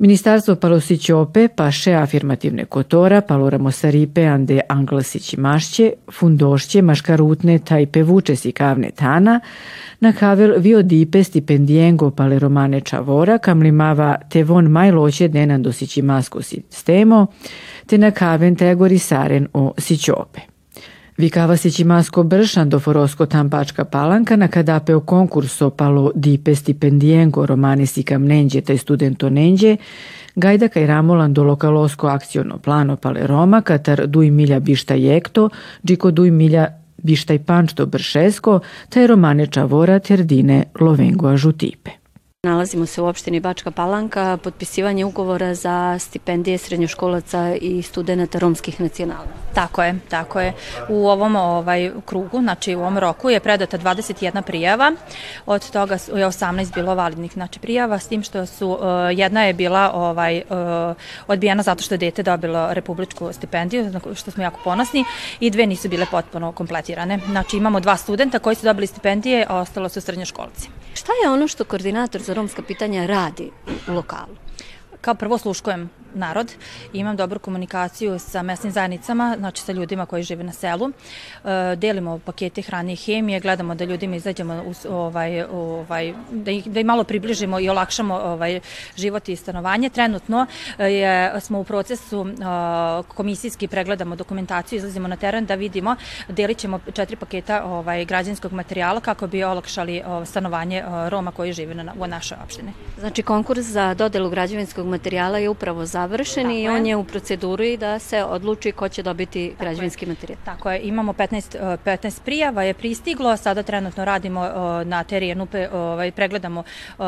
Ministarstvo Palosićope, paše afirmativne kotora, paloramo saripe ande anglasići mašće, fundošće, maškarutne tajpe vučesi kavne tana, na kavel vio dipe stipendijengo paleromane čavora, kamlimava te von majloće denan dosići masko sistemo, te na kaven tegori saren o sićope. Vikavasići masko bršan do forosko tampačka palanka na kadapeo konkurso palo dipe stipendijengo romani si kam nenđe taj studento nenđe, Gajda kaj ramolan do lokalosko akciono plano pale Roma, katar duj milja bišta jekto, džiko duj milja bištaj pančto bršesko, taj romane čavora terdine lovengo ažutipe. Nalazimo se u opštini Bačka Palanka, potpisivanje ugovora za stipendije srednjoškolaca i studenta romskih nacionala. Tako je, tako je. U ovom ovaj krugu, znači u ovom roku je predata 21 prijava, od toga je 18 bilo validnih znači prijava, s tim što su uh, jedna je bila ovaj uh, odbijena zato što je dete dobilo republičku stipendiju, što smo jako ponosni, i dve nisu bile potpuno kompletirane. Znači imamo dva studenta koji su dobili stipendije, a ostalo su srednjoškolci. Šta je ono što koordinator za romska pitanja radi u lokalu? Kao prvo sluškujem narod. Imam dobru komunikaciju sa mesnim zajednicama, znači sa ljudima koji žive na selu. E, delimo pakete hrane i hemije, gledamo da ljudima izađemo uz, ovaj, ovaj, da, ih, da ih malo približimo i olakšamo ovaj, život i stanovanje. Trenutno e, je, smo u procesu e, komisijski pregledamo dokumentaciju, izlazimo na teren da vidimo, delit ćemo četiri paketa ovaj, građanskog materijala kako bi olakšali stanovanje Roma koji žive na, u našoj opštini. Znači konkurs za dodelu građevinskog materijala je upravo za završen i on je u proceduri da se odluči ko će dobiti građevinski materijal. Tako je, imamo 15, 15 e, prijava je pristiglo, sada trenutno radimo e, na terenu, ovaj, pregledamo, e,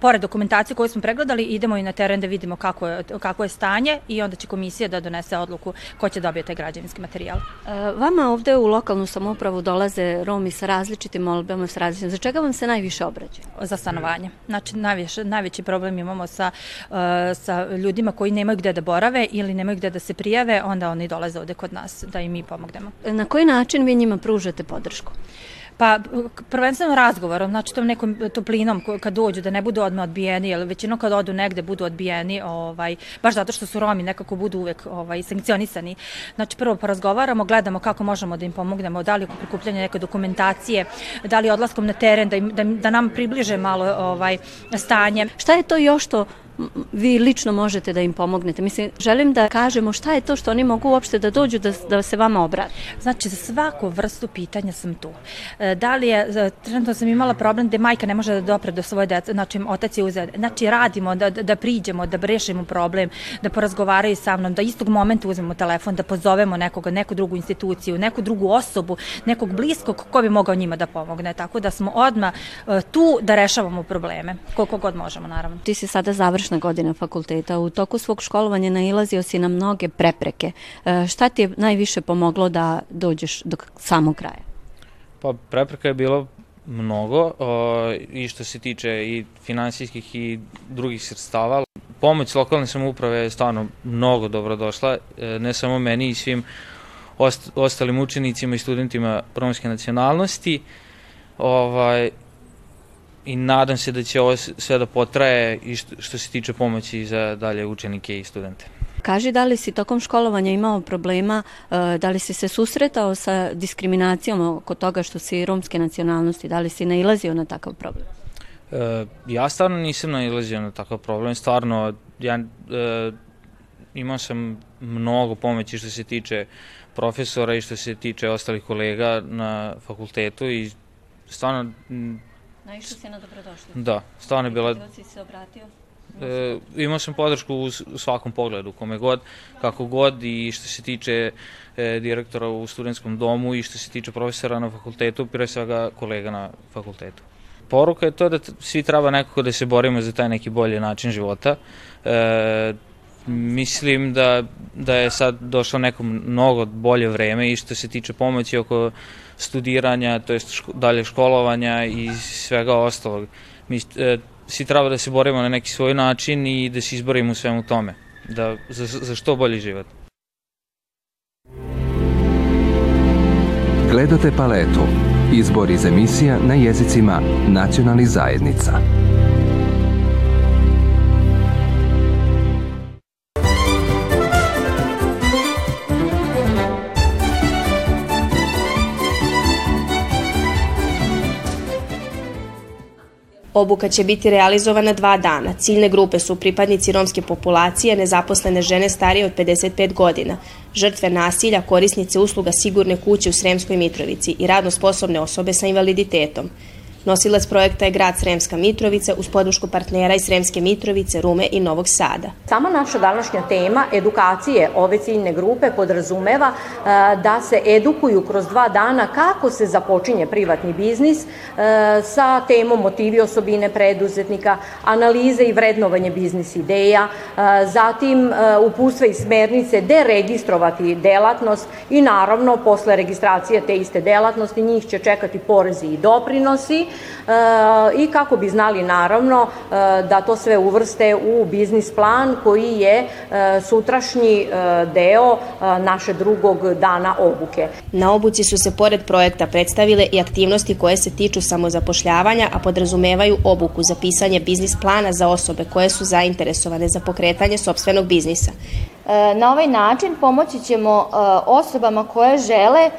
pored dokumentacije koju smo pregledali, idemo i na teren da vidimo kako je, kako je stanje i onda će komisija da donese odluku ko će dobiti taj građevinski materijal. Vama ovde u lokalnu samoupravu dolaze Romi sa različitim molbama, sa različitim. Za čega vam se najviše obrađa? Za stanovanje. Znači, najviše, najveći problem imamo sa, sa ljudima koji nemaju gde da borave ili nemaju gde da se prijave, onda oni dolaze ovde kod nas da im mi pomognemo. Na koji način vi njima pružate podršku? Pa prvenstveno razgovorom, znači tom nekom toplinom kad dođu da ne budu odmah odbijeni, jer većinom kad odu negde budu odbijeni, ovaj, baš zato što su Romi nekako budu uvek ovaj, sankcionisani. Znači prvo porazgovaramo, gledamo kako možemo da im pomognemo, da li oko prikupljanja neke dokumentacije, da li odlaskom na teren, da, im, da, da nam približe malo ovaj, stanje. Šta je to još što vi lično možete da im pomognete. Mislim, želim da kažemo šta je to što oni mogu uopšte da dođu da, da se vama obrati. Znači, za svaku vrstu pitanja sam tu. E, da li je, trenutno sam imala problem gde majka ne može da dopre do svoje dece, znači otac je uzeo, znači radimo da, da priđemo, da rešimo problem, da porazgovaraju sa mnom, da istog momenta uzmemo telefon, da pozovemo nekoga, neku drugu instituciju, neku drugu osobu, nekog bliskog ko bi mogao njima da pomogne. Tako da smo odmah e, tu da rešavamo probleme, koliko god možemo, naravno. Ti si sada završen završna godina fakulteta. U toku svog školovanja nailazio si na mnoge prepreke. E, šta ti je najviše pomoglo da dođeš do samog kraja? Pa prepreka je bilo mnogo o, i što se tiče i finansijskih i drugih sredstava. Pomoć lokalne samouprave je stvarno mnogo dobro došla, e, ne samo meni i svim ost, ostalim učenicima i studentima romske nacionalnosti. Ovaj, i nadam se da će ovo sve da potraje i što, što se tiče pomoći za dalje učenike i studente. Kaži da li si tokom školovanja imao problema, e, da li si se susretao sa diskriminacijom oko toga što si romske nacionalnosti, da li si nailazio na takav problem? E, ja stvarno nisam nailazio na takav problem, stvarno ja e, imao sam mnogo pomoći što se tiče profesora i što se tiče ostalih kolega na fakultetu i stvarno Naišao si na dobrodošli. Da, stvarno je bila... Kako si se obratio? E, imao sam podršku u, u svakom pogledu, kome god, kako god i što se tiče e, direktora u studentskom domu i što se tiče profesora na fakultetu, pre svega kolega na fakultetu. Poruka je to da svi treba nekako da se borimo za taj neki bolji način života. E, mislim da, da je sad došlo neko mnogo bolje vreme i što se tiče pomoći oko studiranja, to jest ško, dalje školovanja i svega ostalog. Mi e, svi treba da se borimo na neki svoj način i da se izborimo u svemu tome, da, za, za što bolji život. Gledate paletu. Izbor iz emisija na jezicima nacionalnih zajednica. Obuka će biti realizovana dva dana. Ciljne grupe su pripadnici romske populacije, nezaposlene žene starije od 55 godina, žrtve nasilja, korisnice usluga sigurne kuće u Sremskoj Mitrovici i radno sposobne osobe sa invaliditetom. Nosilac projekta je grad Sremska Mitrovica uz podršku partnera iz Sremske Mitrovice, Rume i Novog Sada. Sama naša današnja tema edukacije ove ciljne grupe podrazumeva e, da se edukuju kroz dva dana kako se započinje privatni biznis e, sa temom motivi osobine preduzetnika, analize i vrednovanje biznis ideja, e, zatim uputstva i smernice gde registrovati delatnost i naravno posle registracije te iste delatnosti njih će čekati porezi i doprinosi i kako bi znali naravno e, da to sve uvrste u biznis plan koji je e, sutrašnji deo naše drugog dana obuke. Na obuci su se pored projekta predstavile i aktivnosti koje se tiču samozapošljavanja, a podrazumevaju obuku za pisanje biznis plana za osobe koje su zainteresovane za pokretanje sobstvenog biznisa. Na ovaj način pomoći ćemo osobama koje žele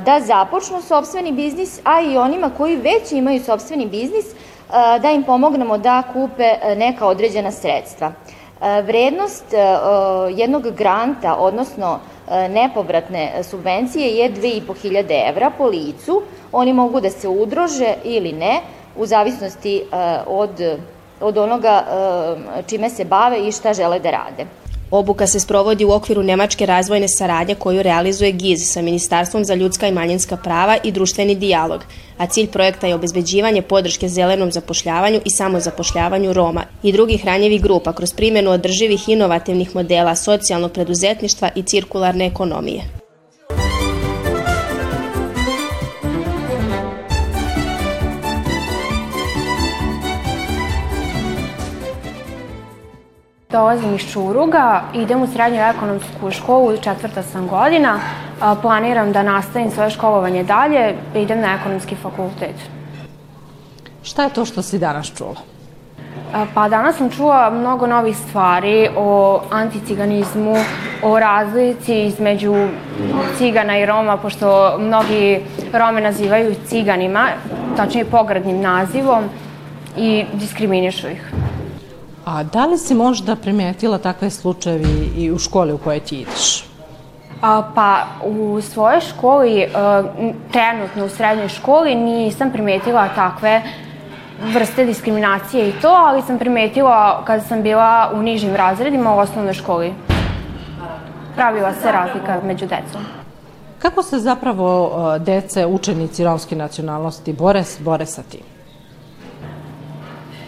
da započnu sobstveni biznis, a i onima koji već imaju sobstveni biznis, da im pomognemo da kupe neka određena sredstva. Vrednost jednog granta, odnosno nepovratne subvencije je 2500 evra po licu. Oni mogu da se udrože ili ne, u zavisnosti od, od onoga čime se bave i šta žele da rade. Obuka se sprovodi u okviru Nemačke razvojne saradnje koju realizuje GIZ sa Ministarstvom za ljudska i manjinska prava i društveni dijalog, a cilj projekta je obezbeđivanje podrške zelenom zapošljavanju i samozapošljavanju Roma i drugih ranjevih grupa kroz primjenu održivih inovativnih modela socijalnog preduzetništva i cirkularne ekonomije. Dolazim iz Čuruga, idem u srednju ekonomsku školu, četvrta sam godina. Planiram da nastavim svoje školovanje dalje, idem na ekonomski fakultet. Šta je to što si danas čula? Pa danas sam čula mnogo novih stvari o anticiganizmu, o razlici između cigana i Roma, pošto mnogi Rome nazivaju ciganima, tačnije pogradnim nazivom, i diskriminišu ih. A da li si možda primetila takve slučajevi i u školi u kojoj ti ideš? A, pa u svojoj školi, a, e, trenutno u srednjoj školi, nisam primetila takve vrste diskriminacije i to, ali sam primetila kada sam bila u nižim razredima u osnovnoj školi. Pravila se razlika među decom. Kako se zapravo e, dece, učenici romske nacionalnosti bore, bore sa tim?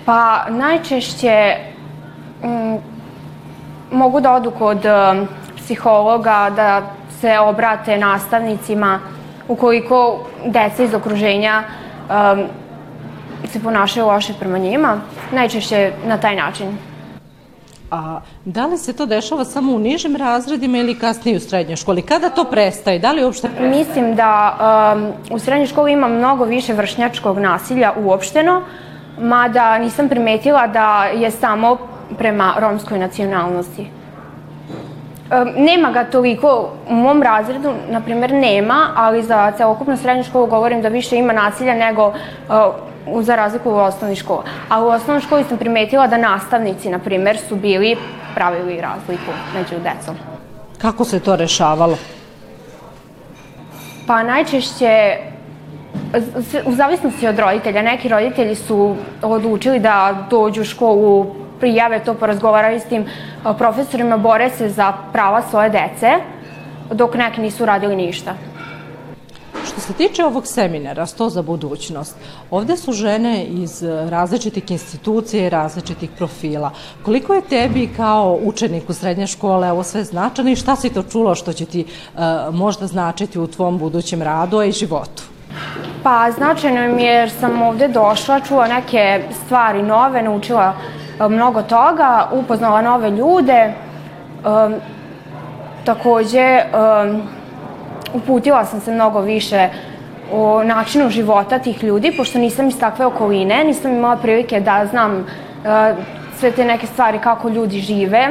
Pa najčešće mm, mogu da odu kod um, psihologa, da se obrate nastavnicima ukoliko deca iz okruženja um, se ponašaju loše prema njima, najčešće na taj način. A da li se to dešava samo u nižim razredima ili kasnije u srednjoj školi? Kada to prestaje? Da li uopšte prestaje? Mislim da um, u srednjoj školi ima mnogo više vršnjačkog nasilja uopšteno, mada nisam primetila da je samo prema romskoj nacionalnosti. Nema ga toliko u mom razredu, na primjer, nema, ali za celokupnu srednju školu govorim da više ima nasilja nego uh, za razliku u osnovni školi. A u osnovnoj školi sam primetila da nastavnici, na primjer, su bili pravili razliku među decom. Kako se to rešavalo? Pa najčešće u zavisnosti od roditelja, neki roditelji su odlučili da dođu u školu, prijave to, porazgovaraju s tim profesorima, bore se za prava svoje dece, dok neki nisu radili ništa. Što se tiče ovog seminara, Sto za budućnost, ovde su žene iz različitih institucija i različitih profila. Koliko je tebi kao učeniku srednje škole ovo sve značano i šta si to čulo što će ti uh, možda značiti u tvom budućem radu, i životu? Pa značajno mi je jer sam ovde došla, čula neke stvari nove, naučila e, mnogo toga, upoznala nove ljude. Um, takođe, um, uputila sam se mnogo više o načinu života tih ljudi, pošto nisam iz takve okoline, nisam imala prilike da znam uh, sve te neke stvari kako ljudi žive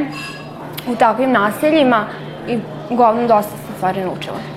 u takvim naseljima i uglavnom dosta sam stvari naučila.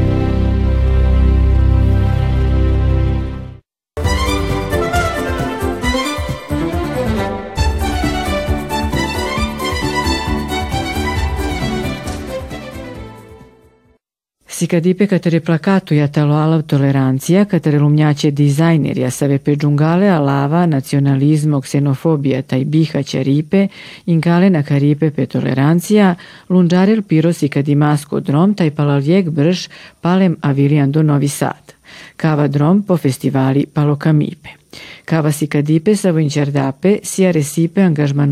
Sikadipe katare plakatu talo alav tolerancija, katare lumnjaće dizajnerja save pe džungale alava, nacionalizmo, ksenofobija taj biha ripe, inkale na karipe pe tolerancija, lunđarel piro sikadimasko drom taj palaljeg brž palem avilijan do Novi Sad. Kava drom po festivali Palokamipe. Cava si cadipe sa vinciardape sia recipe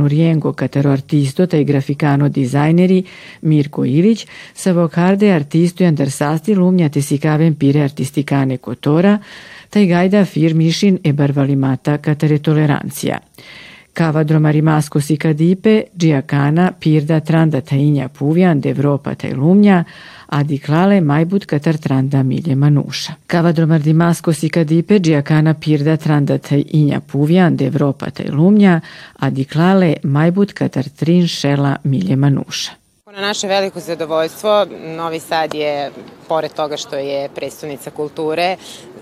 riengo catero artisto tai graficano designeri Mirko Ilić sa vocarde artisto andarsasti lumnjate si caven pire artisticane cotora tai gaida firmišin e barvalimata catare tolerancija. Kavadroma rimasco si cadipe, giacana, pirda tranda tainja puvian, d'Evropa tai lumnja, adiklale majbut katar tranda milje manuša. Kavadromar dimasko si kadipe džiakana pirda tranda taj inja puvijan de Evropa taj lumnja, adiklale majbut katar trin šela milje manuša. Na naše veliko zadovoljstvo, Novi Sad je, pored toga što je predstavnica kulture,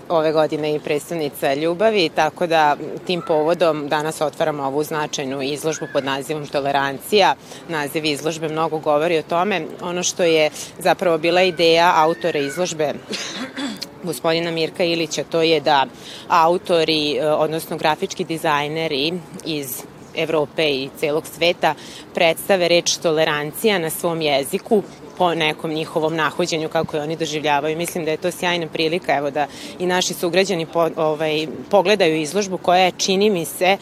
ove godine i predstavnica ljubavi, tako da tim povodom danas otvaramo ovu značajnu izložbu pod nazivom Tolerancija. Naziv izložbe mnogo govori o tome. Ono što je zapravo bila ideja autore izložbe gospodina Mirka Ilića, to je da autori, odnosno grafički dizajneri iz Evrope i celog sveta predstave reč tolerancija na svom jeziku po nekom njihovom nahođenju kako je oni doživljavaju. Mislim da je to sjajna prilika evo da i naši sugrađani po, ovaj, pogledaju izložbu koja je, čini mi se,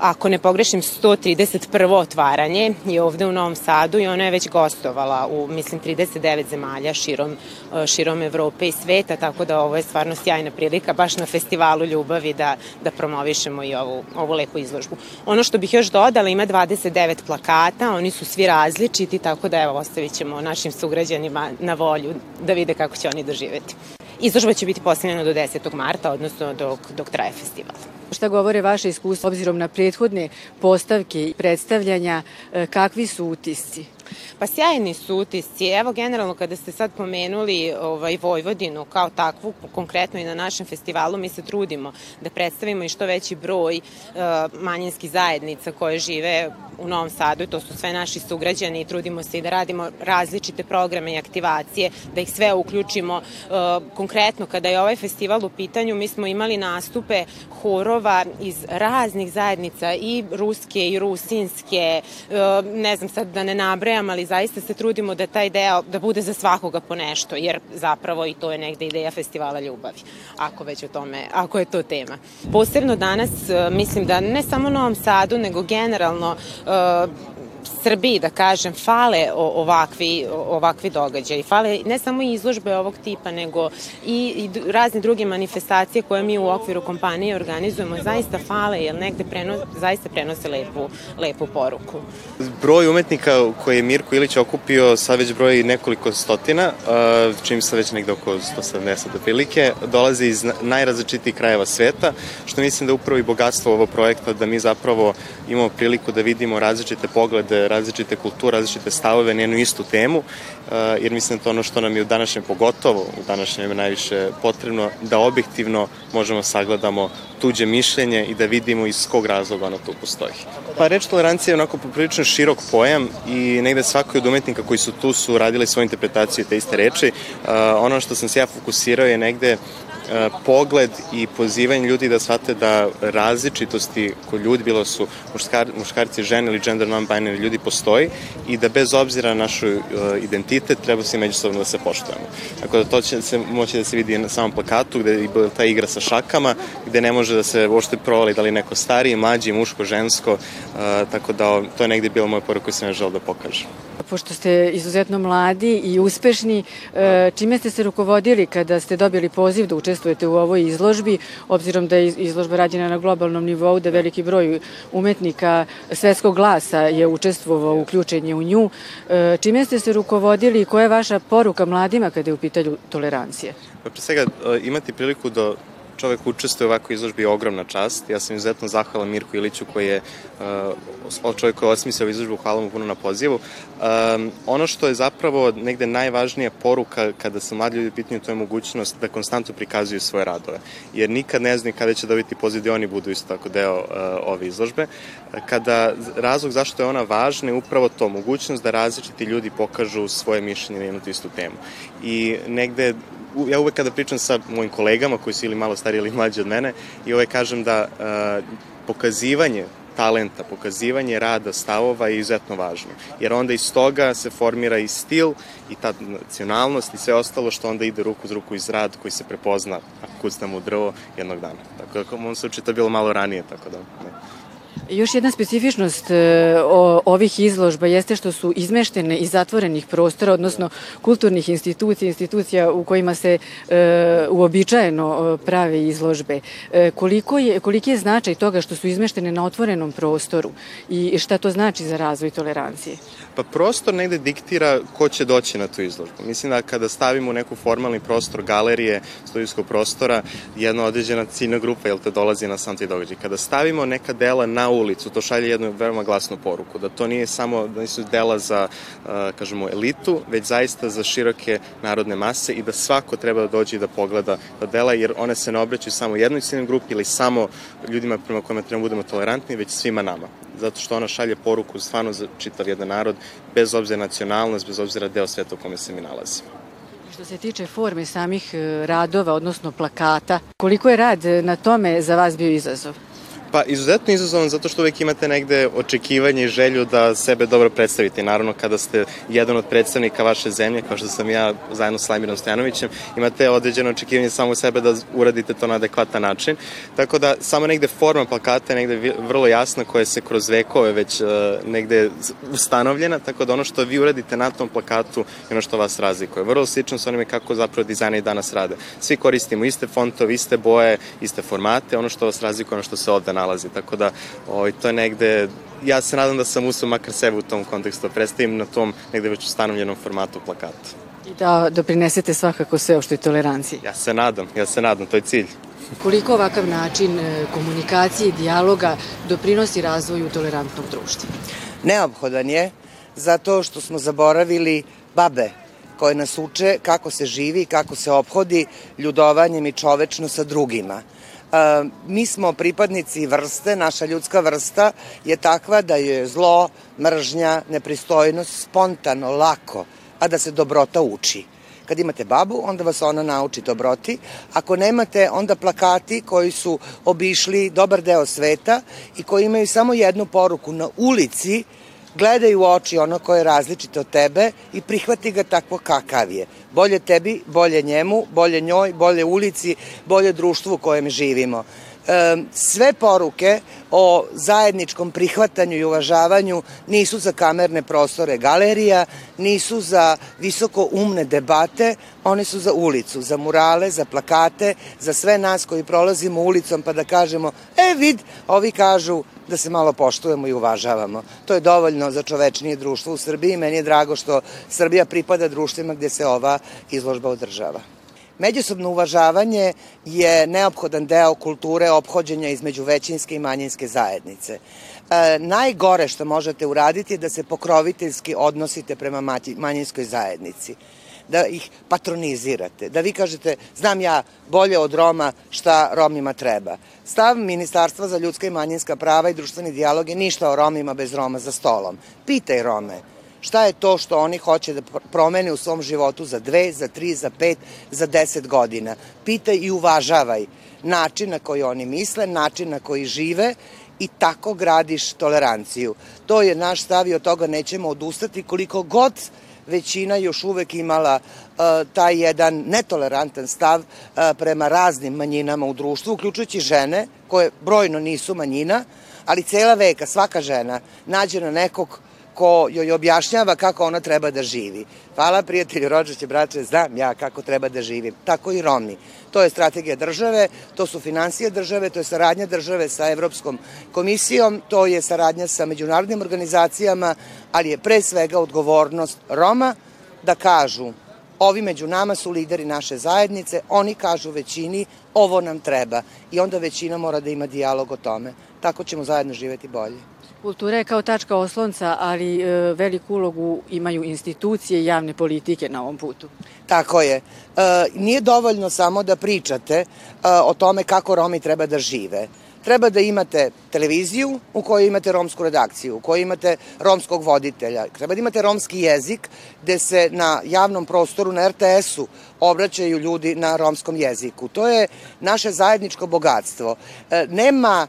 ako ne pogrešim, 131. otvaranje je ovde u Novom Sadu i ona je već gostovala u, mislim, 39 zemalja širom, e, širom Evrope i sveta, tako da ovo je stvarno sjajna prilika baš na festivalu ljubavi da, da promovišemo i ovu, ovu lepu izložbu. Ono što bih još dodala, ima 29 plakata, oni su svi različiti, tako da evo ostavit ćemo našim sugrađanima na volju da vide kako će oni doživeti. Izložba će biti postavljena do 10. marta, odnosno dok, dok traje festival. Šta govore vaše iskustva obzirom na prethodne postavke i predstavljanja, e, kakvi su utisci? Pa sjajni su utisci. Evo generalno kada ste sad pomenuli ovaj, Vojvodinu kao takvu, konkretno i na našem festivalu, mi se trudimo da predstavimo i što veći broj uh, manjinskih zajednica koje žive u Novom Sadu i to su sve naši sugrađani i trudimo se i da radimo različite programe i aktivacije, da ih sve uključimo. Uh, konkretno kada je ovaj festival u pitanju, mi smo imali nastupe horova iz raznih zajednica i ruske i rusinske, uh, ne znam sad da ne nabrajam, ali zaista se trudimo da taj deo, da bude za svakoga po nešto, jer zapravo i to je negde ideja festivala ljubavi, ako već o tome, ako je to tema. Posebno danas mislim da ne samo Novom Sadu, nego generalno Srbiji, da kažem, fale ovakvi, ovakvi događaji. Fale ne samo izložbe ovog tipa, nego i, i razne druge manifestacije koje mi u okviru kompanije organizujemo, zaista fale, jer negde preno, zaista prenose lepu, lepu poruku. Broj umetnika koji je Mirko Ilić okupio sad već broji nekoliko stotina, čim se već negde oko 170 prilike, dolaze iz najrazličitijih krajeva sveta, što mislim da upravo i bogatstvo ovog projekta, da mi zapravo imamo priliku da vidimo različite poglede, različite kulture, različite stavove na jednu istu temu, uh, jer mislim da to ono što nam je u današnjem pogotovo, u današnjem najviše potrebno, da objektivno možemo sagledamo tuđe mišljenje i da vidimo iz kog razloga ono tu postoji. Pa reč tolerancija je onako poprilično širok pojam i negde svako od umetnika koji su tu su radili svoju interpretaciju te iste reči. Uh, ono što sam se ja fokusirao je negde pogled i pozivanje ljudi da shvate da različitosti kod ljudi, bilo su muškar, muškarci, žene ili gender non-binary ljudi postoji i da bez obzira na našu uh, identitet treba se međusobno da se poštujemo. Tako da to će se moći da se vidi na samom plakatu gde je ta igra sa šakama, gde ne može da se uopšte provali da li neko stariji, mlađi, muško, žensko, uh, tako da to je negde bilo moje poruka koju sam ja želeo da pokažem pošto ste izuzetno mladi i uspešni, e, čime ste se rukovodili kada ste dobili poziv da učestvujete u ovoj izložbi, obzirom da je izložba rađena na globalnom nivou, da veliki broj umetnika svetskog glasa je učestvovao uključenje u nju. E, čime ste se rukovodili i koja je vaša poruka mladima kada je u pitanju tolerancije? Pa pre svega e, imati priliku da čovek učestvuje u ovakvoj izložbi je ogromna čast. Ja sam izuzetno zahvalan Mirku Iliću koji je uh, čovjek koji je osmislio izložbu, hvala mu puno na pozivu. Um, ono što je zapravo negde najvažnija poruka kada su mladi ljudi pitanju, to je mogućnost da konstantno prikazuju svoje radove. Jer nikad ne znaju kada će dobiti poziv da oni budu isto tako deo uh, ove izložbe. Kada razlog zašto je ona važna je upravo to, mogućnost da različiti ljudi pokažu svoje mišljenje na jednu istu temu. I negde ja uvek kada pričam sa mojim kolegama koji su ili malo stariji ili mlađi od mene i uvek kažem da uh, pokazivanje talenta, pokazivanje rada, stavova je izuzetno važno. Jer onda iz toga se formira i stil i ta nacionalnost i sve ostalo što onda ide ruku uz ruku iz rad koji se prepozna ako kucnemo u drvo jednog dana. Tako da, u mom slučaju to je bilo malo ranije, tako da ne. Još jedna specifičnost e, ovih izložba jeste što su izmeštene iz zatvorenih prostora, odnosno kulturnih institucija, institucija u kojima se e, uobičajeno e, prave izložbe. Koliko je, koliki je značaj toga što su izmeštene na otvorenom prostoru i šta to znači za razvoj tolerancije? Pa prostor negde diktira ko će doći na tu izložbu. Mislim da kada stavimo neku formalni prostor galerije, studijskog prostora, jedna određena ciljna grupa, jel te dolazi na sam ti događaj. Kada stavimo neka dela na ulicu, to šalje jednu veoma glasnu poruku, da to nije samo, da nisu dela za, kažemo, elitu, već zaista za široke narodne mase i da svako treba da dođe i da pogleda da dela, jer one se ne obraćaju samo jednoj ciljnoj grupi ili samo ljudima prema kojima treba da budemo tolerantni, već svima nama zato što ona šalje poruku stvarno za čitav jedan narod, bez obzira nacionalnost, bez obzira deo sveta u kome se mi nalazimo. Što se tiče forme samih e, radova, odnosno plakata, koliko je rad na tome za vas bio izazov? Pa izuzetno izazovan zato što uvek imate negde očekivanje i želju da sebe dobro predstavite. Naravno kada ste jedan od predstavnika vaše zemlje, kao što sam ja zajedno s Lajmirom Stojanovićem, imate određeno očekivanje samo sebe da uradite to na adekvatan način. Tako da samo negde forma plakata je negde vrlo jasna koja se kroz vekove već uh, negde ustanovljena, tako da ono što vi uradite na tom plakatu je ono što vas razlikuje. Vrlo slično sa onime kako zapravo dizajneri danas rade. Svi koristimo iste fontove, iste boje, iste formate, ono što vas razlikuje ono što se ovde nalazi. Tako da ovaj, to je negde, ja se nadam da sam uspio makar sebe u tom kontekstu da predstavim na tom negde već ustanovljenom formatu plakata. I da doprinesete svakako sve o što je toleranciji. Ja se nadam, ja se nadam, to je cilj. Koliko ovakav način e, komunikacije i dijaloga doprinosi razvoju tolerantnog društva? Neophodan je, zato što smo zaboravili babe koje nas uče kako se živi, kako se obhodi ljudovanjem i čovečno sa drugima mi smo pripadnici vrste, naša ljudska vrsta je takva da je zlo, mržnja, nepristojnost spontano, lako, a da se dobrota uči. Kad imate babu, onda vas ona nauči dobroti. Ako nemate, onda plakati koji su obišli dobar deo sveta i koji imaju samo jednu poruku na ulici, gledaj u oči ono koje je različito od tebe i prihvati ga takvo kakav je. Bolje tebi, bolje njemu, bolje njoj, bolje ulici, bolje društvu u kojem živimo. Sve poruke o zajedničkom prihvatanju i uvažavanju nisu za kamerne prostore galerija, nisu za visoko umne debate, one su za ulicu, za murale, za plakate, za sve nas koji prolazimo ulicom pa da kažemo, e vid, ovi kažu da se malo poštujemo i uvažavamo. To je dovoljno za čovečnije društvo u Srbiji. Meni je drago što Srbija pripada društvima gde se ova izložba održava. Međusobno uvažavanje je neophodan deo kulture ophođenja između većinske i manjinske zajednice. E, najgore što možete uraditi je da se pokroviteljski odnosite prema manjinskoj zajednici da ih patronizirate, da vi kažete znam ja bolje od Roma šta Romima treba. Stav Ministarstva za ljudska i manjinska prava i društveni dijalog je ništa o Romima bez Roma za stolom. Pitaj Rome šta je to što oni hoće da promene u svom životu za dve, za tri, za pet, za deset godina. Pitaj i uvažavaj način na koji oni misle, način na koji žive i tako gradiš toleranciju. To je naš stav i od toga nećemo odustati koliko god većina još uvek imala uh, taj jedan netolerantan stav uh, prema raznim manjinama u društvu, uključujući žene, koje brojno nisu manjina, ali cela veka, svaka žena nađe na nekog ko joj objašnjava kako ona treba da živi. Hvala prijatelju, rođaće, braće, znam ja kako treba da živim. Tako i Romi. To je strategija države, to su financije države, to je saradnja države sa Evropskom komisijom, to je saradnja sa međunarodnim organizacijama, ali je pre svega odgovornost Roma da kažu Ovi među nama su lideri naše zajednice, oni kažu većini ovo nam treba i onda većina mora da ima dijalog o tome. Tako ćemo zajedno živeti bolje. Kultura je kao tačka oslonca, ali e, veliku ulogu imaju institucije i javne politike na ovom putu. Tako je. E, nije dovoljno samo da pričate e, o tome kako Romi treba da žive. Treba da imate televiziju u kojoj imate romsku redakciju, u kojoj imate romskog voditelja. Treba da imate romski jezik gde se na javnom prostoru, na RTS-u obraćaju ljudi na romskom jeziku. To je naše zajedničko bogatstvo. Nema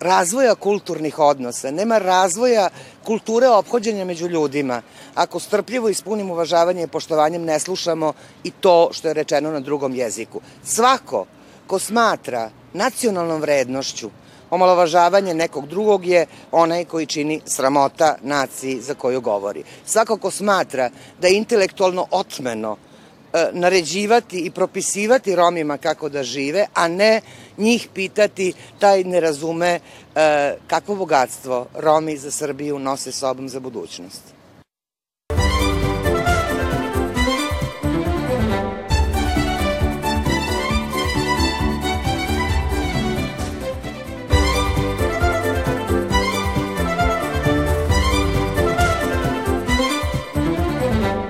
razvoja kulturnih odnosa, nema razvoja kulture ophođenja među ljudima. Ako strpljivo ispunimo uvažavanje i poštovanjem ne slušamo i to što je rečeno na drugom jeziku. Svako ko smatra nacionalnom vrednošću omalovažavanje nekog drugog je onaj koji čini sramota naciji za koju govori. Svako ko smatra da je intelektualno otmeno e, naređivati i propisivati Romima kako da žive, a ne njih pitati, taj ne razume e, kakvo bogatstvo Romi za Srbiju nose sobom za budućnost.